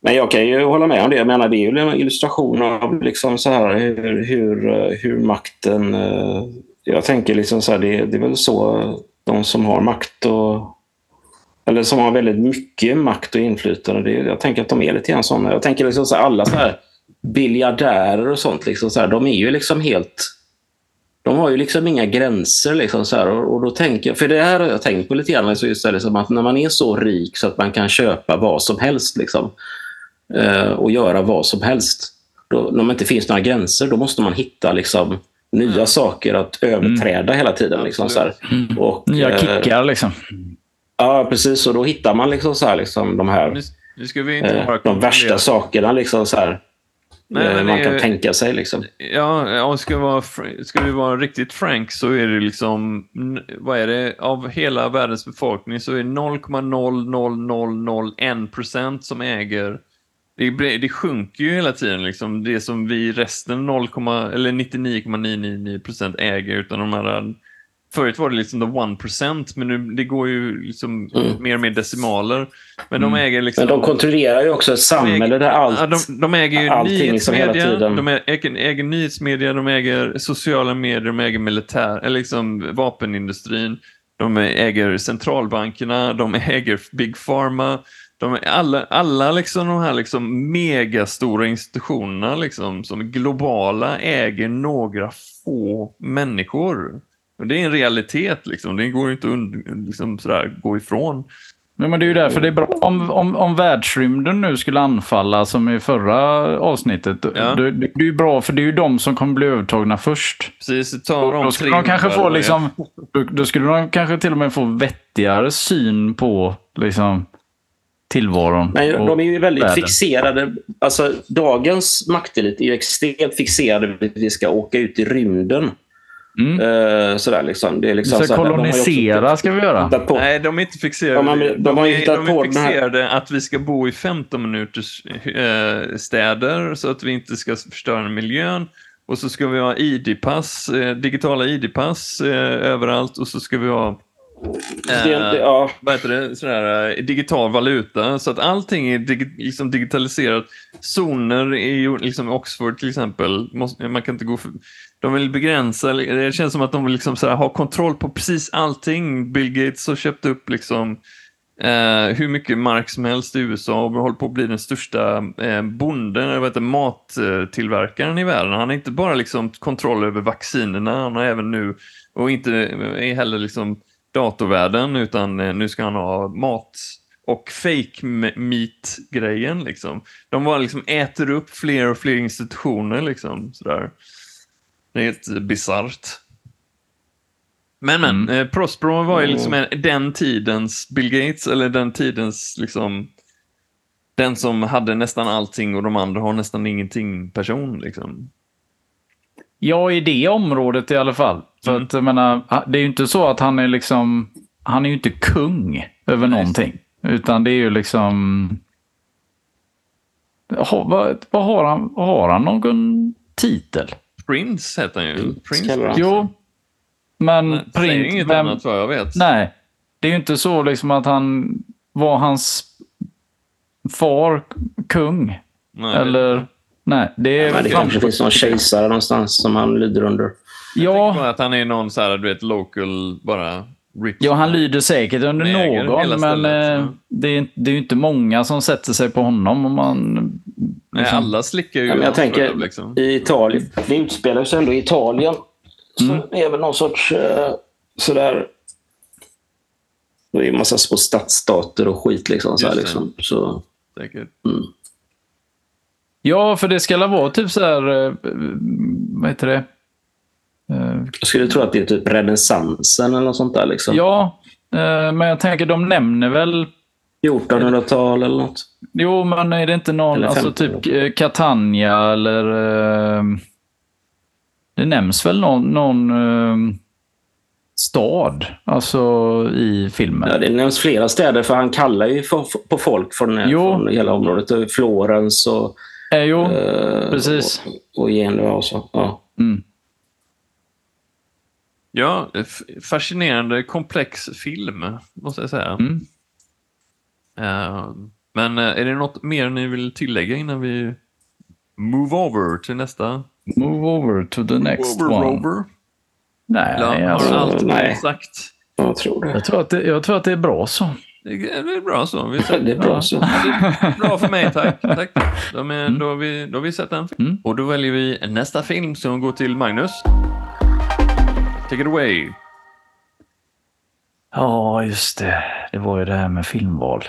Men jag kan ju hålla med om det. Jag menar, det är ju en illustration av liksom så här hur, hur, hur makten... eh, Jag tänker liksom så här, det, det är väl så de som har makt och... Eller som har väldigt mycket makt och inflytande. Det, jag tänker att de är lite grann sådana. Jag tänker liksom så här, alla så här biljardärer och sånt. Liksom så här, de är ju liksom helt... De har ju liksom inga gränser. Liksom så här, och, och då tänker jag, för det här har jag tänkt på lite grann. Så just det, liksom att när man är så rik så att man kan köpa vad som helst. Liksom, eh, och göra vad som helst. Då, när det inte finns några gränser, då måste man hitta liksom, nya saker att överträda hela tiden. Liksom, så här. Och, Nya eh, kickar liksom. Ja, precis. Och då hittar man liksom, så här, liksom, de här Nu, nu ska vi inte eh, de värsta sakerna liksom, så här, Nej, man kan är- tänka sig. Liksom. Ja, ja ska, vara, ska vi vara riktigt frank så är det liksom, vad är det, av hela världens befolkning så är det 0,00001 procent som äger. Det, det sjunker ju hela tiden, liksom, det som vi resten 0, eller 99,999 procent äger. Utan de här, förut var det liksom the 1 procent, men nu, det går ju liksom Mm. mer och mer decimaler. Men de äger liksom... Men de kontrollerar ju också ett samhälle där allt... Ja, de, de äger ju liksom nyhetsmedia, de äger, äger nyhetsmedia, de äger sociala medier, de äger militär, eller liksom vapenindustrin, de äger centralbankerna, de äger Big Pharma, de är alla, alla liksom de här liksom megastora institutionerna liksom, som är globala äger några få människor. Och det är en realitet, liksom. det går ju inte att und- liksom sådär, gå ifrån. Ja, men det är ju därför det är bra. Om, om, om världsrymden nu skulle anfalla som i förra avsnittet. Ja. Det, det är ju bra för det är ju de som kommer bli övertagna först. Precis, det tar dem Då skulle de kanske få liksom, då, då skulle de kanske till och med få vettigare syn på liksom, tillvaron. Men de är ju väldigt världen. fixerade. Alltså, dagens maktelit är ju extremt fixerade vid att vi ska åka ut i rymden. Mm. Eh, sådär, liksom. Det är Vi liksom ska så här, de har ju också kolonisera ska vi göra. Nej, de är inte fixerade. Ja, men de de, har ju är, de är den här- fixerade att vi ska bo i 15 minuters eh, städer så att vi inte ska förstöra miljön. Och så ska vi ha ID-pass, eh, digitala ID-pass eh, överallt och så ska vi ha det, ja. vad heter det, sådär, eh, digital valuta. Så att allting är dig, liksom digitaliserat. Zoner i liksom Oxford till exempel, måste, man kan inte gå för, de vill begränsa, det känns som att de vill liksom sådär, ha kontroll på precis allting. Bill Gates har köpt upp liksom eh, hur mycket mark som helst i USA och håller på att bli den största eh, bonden, eller vad mattillverkaren i världen. Han har inte bara liksom kontroll över vaccinerna, han har även nu, och inte är heller liksom datorvärlden, utan eh, nu ska han ha mat och fake meat-grejen. Liksom. De bara liksom äter upp fler och fler institutioner. Liksom, sådär. Det är helt bisarrt. Men, men, Mm. eh, Prospero var ju liksom en, den tidens Bill Gates, eller den tidens liksom den som hade nästan allting och de andra har nästan ingenting person. Liksom. Ja, i det området i alla fall. För Mm. att, jag menar, det är ju inte så att han är liksom... Han är ju inte kung över Nej. någonting. Utan det är ju liksom... Ha, vad, vad har han? Har han någon titel? Prince heter han ju. Prince. kallar han. Jo, men Men säger print... inget vem- annat vad jag vet. Nej, det är ju inte så liksom att han var hans far kung. Nej, Eller... Nej, det är... Men det kanske finns någon kejsare någonstans som han lyder under. Jag tänker ja, att han är någon så här, du vet, local, bara rich. Ja, han lyder säkert under någon, men eh, så. det, är, det är ju inte många som sätter sig på honom. Om man, Nej, liksom- alla slickar ju Ja, jag tänker röv, liksom. i Italien. Det utspelar sig ändå i Italien. Så Mm. det är väl någon sorts eh, sådär... Det är ju massa små stadsstater och skit liksom. Så, här, liksom. så Säkert. Ja, för det ska vara typ så här... eh, Vad heter det? Jag skulle tro att det är typ renässansen eller något sånt där. Liksom. Ja, eh, men jag tänker de nämner väl... 1400-tal eller något. Jo, men är det inte någon... Alltså 15. typ eh, Catania eller... eh, Det nämns väl någon, någon stad alltså i filmen? Ja, det nämns flera städer för han kallar ju på, folk från, från hela området. Florens och, Eh, jo, eh, precis. och, och Genua och så. Ja. Mm. Ja, fascinerande komplex film, måste jag säga. Mm. Eh, men eh, är det något mer ni vill tillägga innan vi move over till nästa? Move over to the next over, one. Rover? Nej, Eller har alltså, allt nej. sagt? Jag tror det. jag, tror att det, jag tror att det är bra så. Det är det är bra så. Vi Det är bra Ja. så. Bra för mig, tack. tack. De är, Mm. då, har vi, då har vi sett den. Mm. Och då väljer vi nästa film som går till Magnus. Take it away. Ja, just det. Det var ju det här med filmval.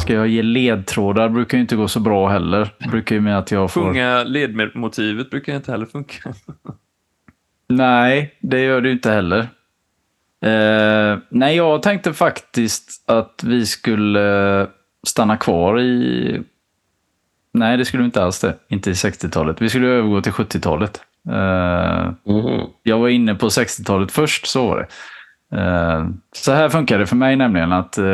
Ska jag ge ledtrådar brukar ju inte gå så bra heller. Brukar ju med att jag får... Sjunga ledmotivet brukar inte heller funka. Nej, det gör det ju inte heller. Eh, nej, jag tänkte faktiskt att vi skulle stanna kvar i... Nej, det skulle vi inte alls det. Inte i 60-talet. Vi skulle övergå till 70-talet. Eh, Mhm. jag var inne på 60-talet först, så var det. Eh, så här funkar det för mig nämligen. att eh,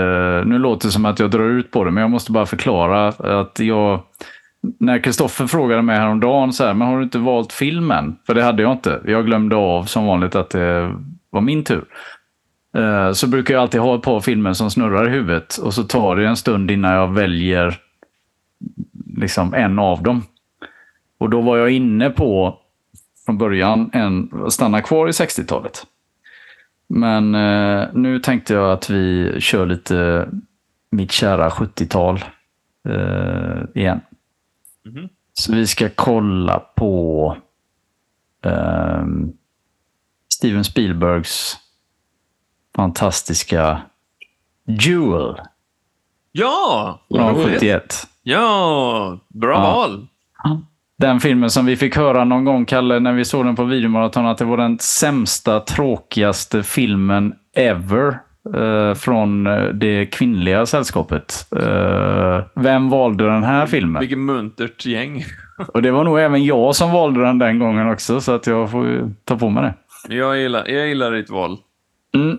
Nu låter det som att jag drar ut på det, men jag måste bara förklara att jag... När Kristoffer frågade mig häromdagen så här, men har du inte valt filmen? För det hade jag inte. Jag glömde av som vanligt att det var min tur. Så brukar jag alltid ha ett par filmer som snurrar i huvudet och så tar det en stund innan jag väljer liksom en av dem. Och då var jag inne på från början en stanna kvar i 60-talet. Men eh, nu tänkte jag att vi kör lite mitt kära 70-tal eh, igen. Mhm. Så vi ska kolla på ehm, Steven Spielbergs fantastiska Jewel Ja! från roligt. 71. Ja, bra Ja. val. Den filmen som vi fick höra någon gång, Kalle, när vi såg den på videomaraton, att det var den sämsta, tråkigaste filmen ever eh, från eh, det kvinnliga sällskapet. Eh, vem valde den här filmen? Vilket muntert gäng. Och det var nog även jag som valde den den gången också, så att jag får ta på mig det. Jag gillar, jag gillar ditt val. Mm.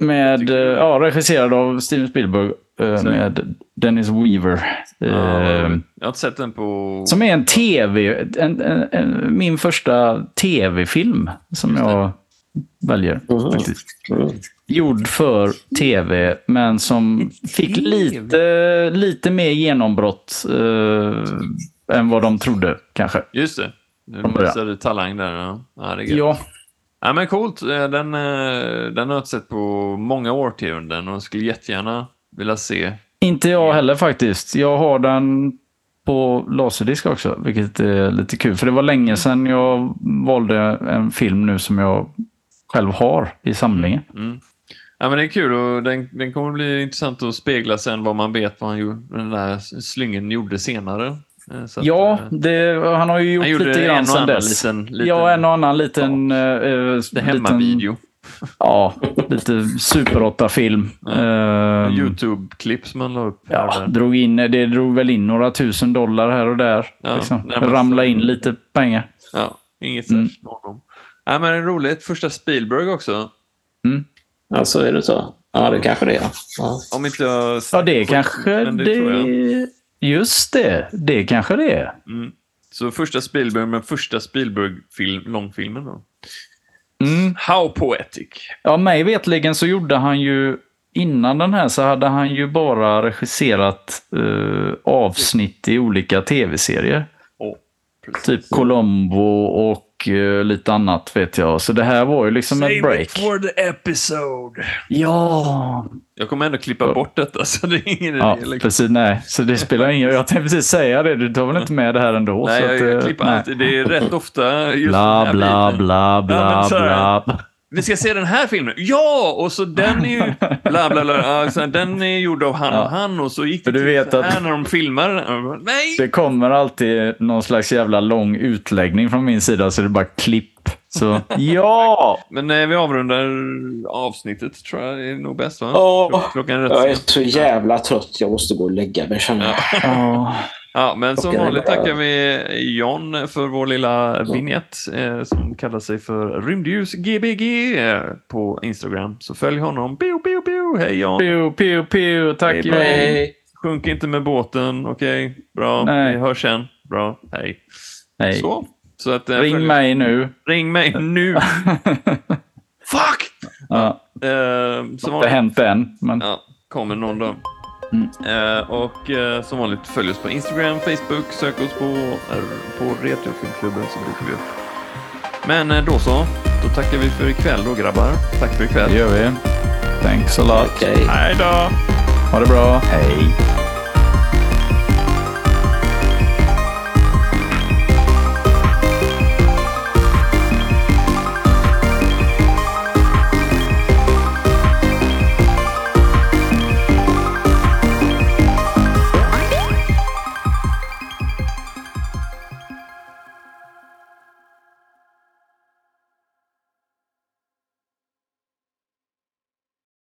Med, eh, ja, regisserad av Steven Spielberg Så. med Dennis Weaver. Ja, Eh, jag har inte sett den på... Som är en tv, en, en, en, min första tv-film som jag väljer. Mhm. Faktiskt. Mm. Gjord för tv, men som fick lite, lite mer genombrott eh, än vad de trodde kanske. Just det. Början. visade talang där. Ja, ja det är gött. Ja, Ja, men coolt. Eh, Den, eh, den har jag inte sett på många årtionden och skulle jättegärna vilja se. inte jag heller faktiskt. Jag har den på laserdisk också, vilket är lite kul. För det var länge sedan jag valde en film nu som jag själv har i samlingen. Mm. Ja, men det är kul och den, den kommer bli intressant att spegla sen vad man vet vad han gjorde, den där slyngen gjorde senare. Eh, att, Ja, eh, det, han har ju gjort lite grann annan dess. liten, liten ja, en och annan liten... eh, eh, det liten hemmavideo. Ja, lite Super 8-film. Ehm, Youtube-klipp som han la upp. Ja, drog in, det drog väl in några tusen dollar här och där. Ja, liksom. nej, Ramla in lite pengar. Ja, inget Mm. särskilt med honom. Ja, men det är roligt. Första Spielberg också. Ja, så är det så. Ja, det kanske det är. Ja. Om inte jag... Ja, det kanske Men det... det. Just det, det kanske det är. Mm. Så första Spielberg, men första Spielberg-film, långfilmen då. Mm. How poetic. Ja, mig vetligen så gjorde han ju... Innan den här så hade han ju bara regisserat eh, avsnitt i olika tv-serier. Precis. Typ Colombo och eh, lite annat vet jag. Så det här var ju liksom ett break. for the episode. Ja, Jag kommer ändå klippa bort detta, så det är ingen ja idé. Liksom. precis. Nej, så det spelar ingen Jag tänkte precis säga det. Du tar väl inte med det här ändå? Nej, så jag, att, jag eh, klipper nej. alltid. Det är rätt ofta just den Bla, här bla, bla, Ja, bla, här- bla. Vi ska se den här filmen. Ja! Och så den är ju... Bla, bla, bla. Ja, så den är gjord av han Ja. och han och så gick det du till vet så här att- när de filmar. Nej! Det kommer alltid någon slags jävla lång utläggning från min sida så det är bara klipp. Så ja! Men eh, vi avrundar avsnittet tror jag är nog bäst va? Klock- Klockan är rätt Jag är så jävla trött. Jag måste gå och lägga mig känner jag. Ja. Ja, men som vanligt tackar vi John för vår lilla vignett eh, som kallar sig för Rymdljus Gbg eh, på Instagram. Så följ honom. Pio, pio, pio. Hej John! Piu, piu, piu. Tack Hej, John. Hej. Sjunk inte med båten, okej? Bra. Nej. Vi hörs sen. Bra, hej. Hej. Så. Så att, eh, Ring följ- mig nu. Ring mig nu! Fuck! Ja, Eh, som det har hänt än. Men ja, kommer någon dag. Mm. Eh, och eh, som vanligt följ oss på Instagram, Facebook, sök oss på, på Retrofilmklubben så dyker vi upp. Men eh, då så, då tackar vi för ikväll då grabbar. Tack för ikväll. det gör vi. Thanks a lot. Okej. Hej då! Ha det bra. Hej.